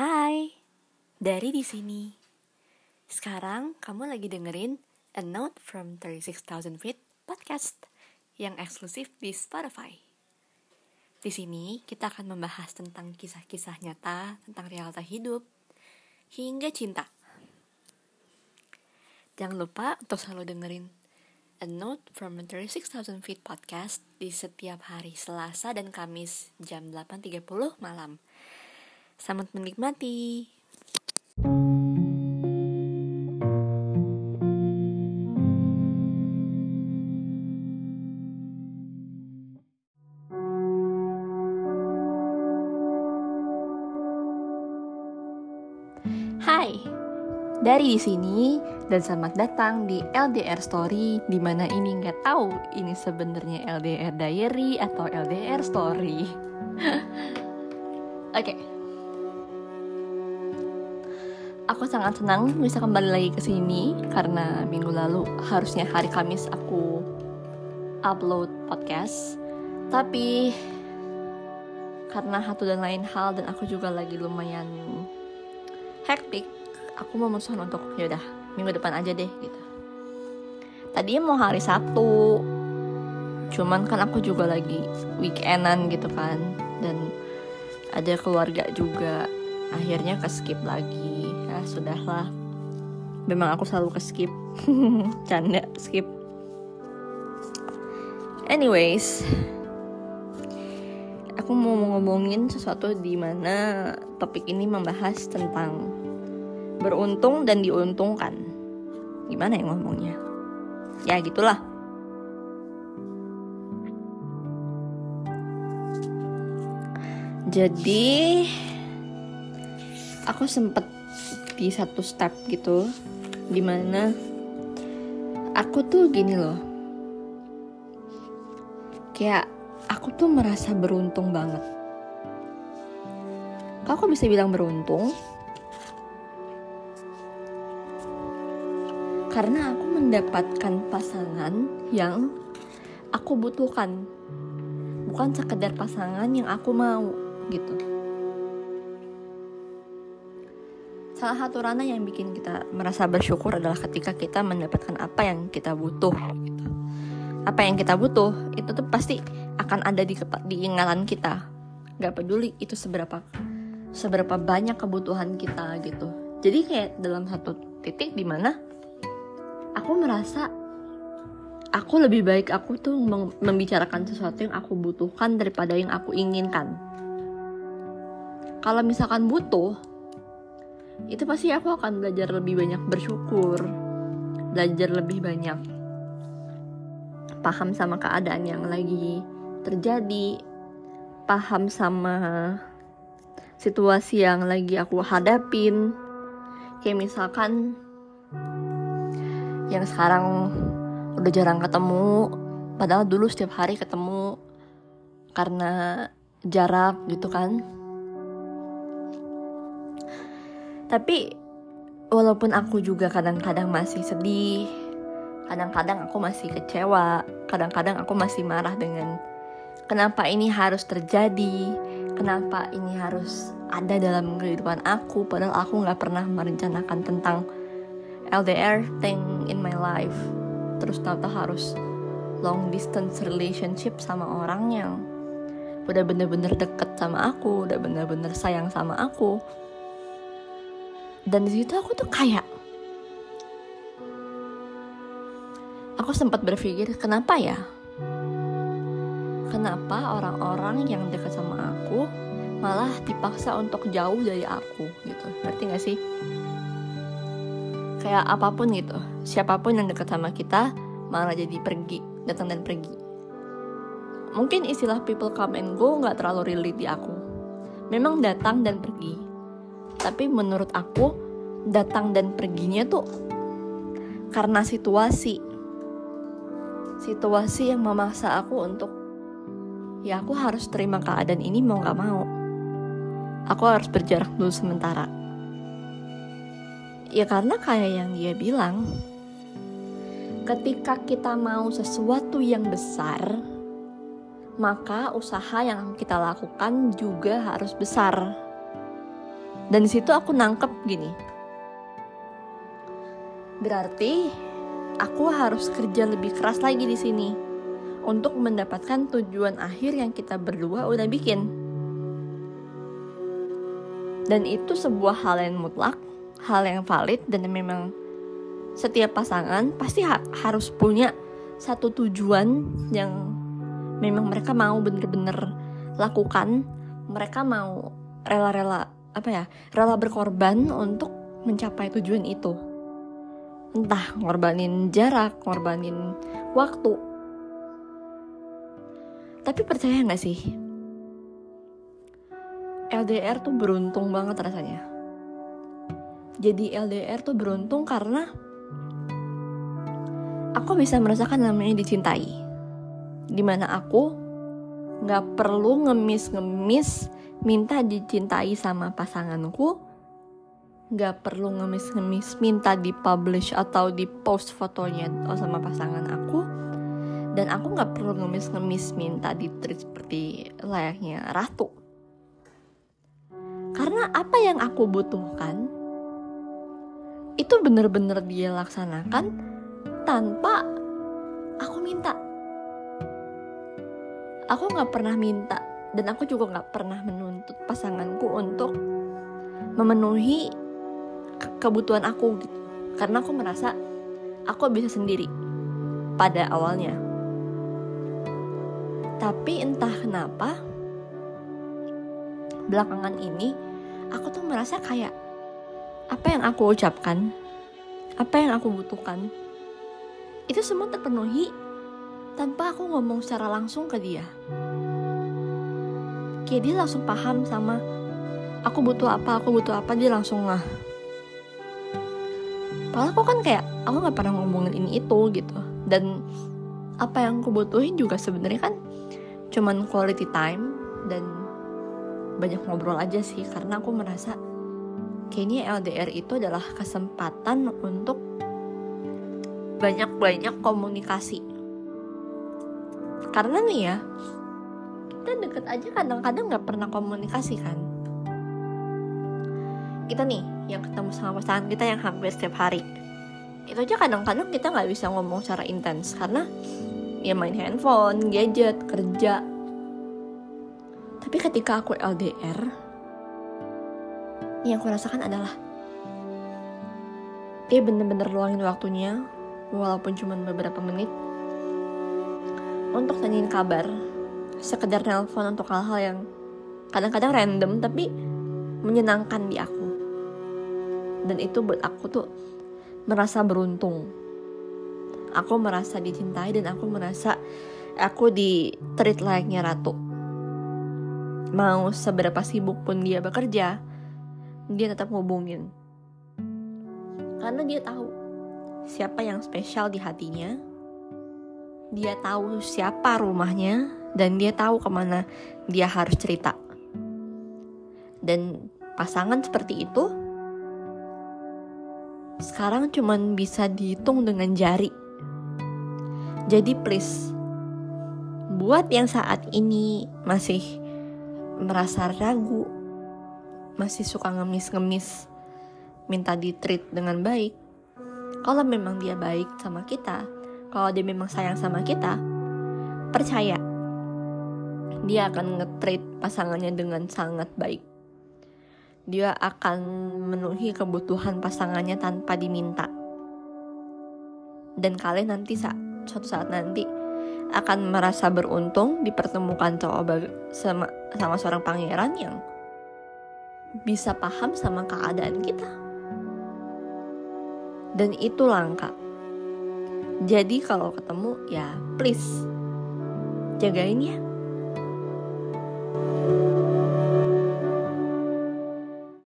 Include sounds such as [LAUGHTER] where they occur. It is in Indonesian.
Hai, dari di sini. Sekarang kamu lagi dengerin A Note from 36,000 Feet podcast yang eksklusif di Spotify. Di sini kita akan membahas tentang kisah-kisah nyata tentang realita hidup hingga cinta. Jangan lupa untuk selalu dengerin A Note from 36,000 Feet podcast di setiap hari Selasa dan Kamis jam 8.30 malam. Selamat menikmati. Hai, dari di sini dan selamat datang di LDR Story di mana ini nggak tahu ini sebenarnya LDR Diary atau LDR Story. [LAUGHS] Oke. Okay. Aku sangat senang bisa kembali lagi ke sini karena minggu lalu harusnya hari Kamis aku upload podcast. Tapi karena satu dan lain hal dan aku juga lagi lumayan hektik aku memutuskan untuk ya udah minggu depan aja deh gitu. Tadinya mau hari Sabtu cuman kan aku juga lagi weekendan gitu kan dan ada keluarga juga. Akhirnya ke skip lagi sudahlah memang aku selalu ke skip [LAUGHS] canda skip anyways aku mau ngomongin sesuatu di mana topik ini membahas tentang beruntung dan diuntungkan. Gimana ya ngomongnya? Ya gitulah. Jadi aku sempet di satu step gitu di mana aku tuh gini loh. Kayak aku tuh merasa beruntung banget. Kok aku bisa bilang beruntung? Karena aku mendapatkan pasangan yang aku butuhkan. Bukan sekedar pasangan yang aku mau gitu salah satu ranah yang bikin kita merasa bersyukur adalah ketika kita mendapatkan apa yang kita butuh gitu. apa yang kita butuh itu tuh pasti akan ada di di ingatan kita Gak peduli itu seberapa seberapa banyak kebutuhan kita gitu jadi kayak dalam satu titik di mana aku merasa aku lebih baik aku tuh membicarakan sesuatu yang aku butuhkan daripada yang aku inginkan. Kalau misalkan butuh, itu pasti aku akan belajar lebih banyak bersyukur, belajar lebih banyak paham sama keadaan yang lagi terjadi, paham sama situasi yang lagi aku hadapin. Kayak misalkan yang sekarang udah jarang ketemu padahal dulu setiap hari ketemu karena jarak gitu kan tapi walaupun aku juga kadang-kadang masih sedih kadang-kadang aku masih kecewa kadang-kadang aku masih marah dengan kenapa ini harus terjadi kenapa ini harus ada dalam kehidupan aku padahal aku nggak pernah merencanakan tentang LDR thing in my life. Terus tata harus long distance relationship sama orang yang udah bener-bener deket sama aku udah bener-bener sayang sama aku dan di situ aku tuh kayak aku sempat berpikir kenapa ya? Kenapa orang-orang yang dekat sama aku malah dipaksa untuk jauh dari aku gitu? Ngerti gak sih? Kayak apa pun gitu. Siapa pun yang dekat sama kita malah jadi pergi datang dan pergi. Mungkin istilah people come and go nggak terlalu relate di aku. Memang datang dan pergi tapi menurut aku datang dan perginya tuh karena situasi. Situasi yang memaksa aku untuk ya aku harus terima keadaan ini mau nggak mau. Aku harus berjarak dulu sementara. Ya karena kayak yang dia bilang, ketika kita mau sesuatu yang besar, maka usaha yang kita lakukan juga harus besar. Dan di situ aku nangkep gini. Berarti aku harus kerja lebih keras lagi di sini untuk mendapatkan tujuan akhir yang kita berdua udah bikin. Dan itu sebuah hal yang mutlak hal yang valid dan memang setiap pasangan pasti ha harus punya satu tujuan yang memang mereka mau bener-bener lakukan. Mereka mau rela-rela apa ya rela berkorban untuk mencapai tujuan itu. Entah ngorbanin jarak ngorbanin waktu. Tapi percaya nggak sih? LDR tuh beruntung banget rasanya. Jadi LDR tuh beruntung karena aku bisa merasakan namanya dicintai. Di mana aku nggak perlu ngemis-ngemis minta dicintai sama pasanganku. Nggak perlu ngemis-ngemis minta dipublish atau di post fotonya sama pasangan aku. Dan aku nggak perlu ngemis-ngemis minta di treat seperti layaknya ratu. Karena apa yang aku butuhkan itu bener-bener dia laksanakan tanpa aku minta aku nggak pernah minta dan aku juga nggak pernah menuntut pasanganku untuk memenuhi ke kebutuhan aku gitu. Karena aku merasa aku bisa sendiri pada awalnya. Tapi entah kenapa belakangan ini aku tuh merasa kayak apa yang aku ucapkan apa yang aku butuhkan itu semua terpenuhi tanpa aku ngomong secara langsung ke dia. Kayak dia langsung paham sama aku butuh apa, aku butuh apa, dia langsung ngah. Padahal aku kan kayak aku nggak pernah ngomongin ini itu gitu. Dan apa yang aku butuhin juga sebenarnya kan cuman quality time dan banyak ngobrol aja sih karena aku merasa kayaknya LDR itu adalah kesempatan untuk banyak-banyak komunikasi karena nih ya kita deket aja kadang-kadang nggak pernah komunikasi kan. Kita nih yang ketemu sama pasangan kita yang hampir setiap hari. Itu aja kadang-kadang kita nggak bisa ngomong secara intens karena ya main handphone, gadget, kerja. Tapi ketika aku LDR, yang aku rasakan adalah dia bener-bener luangin waktunya walaupun cuma beberapa menit untuk tanyain kabar. Sekedar nelpon untuk hal-hal yang kadang-kadang random tapi menyenangkan di aku. Dan itu buat aku tuh merasa beruntung. Aku merasa dicintai dan aku merasa aku di treat layaknya ratu. Mau seberapa sibuk pun dia bekerja dia tetap hubungin karena dia tahu siapa yang spesial di hatinya. Dia tahu siapa rumahnya dan dia tahu ke mana dia harus cerita. Dan pasangan seperti itu sekarang cuman bisa dihitung dengan jari. Jadi please, buat yang saat ini masih merasa ragu, masih suka ngemis-ngemis, minta di treat dengan baik, kalau memang dia baik sama kita, kalau dia memang sayang sama kita, percaya dia akan nge-treat pasangannya dengan sangat baik. Dia akan memenuhi kebutuhan pasangannya tanpa diminta. Dan kalian nanti saat, suatu saat nanti akan merasa beruntung dipertemukan cowok sama, sama seorang pangeran yang bisa paham sama keadaan kita dan itu langka. Jadi kalau ketemu ya please jagain ya.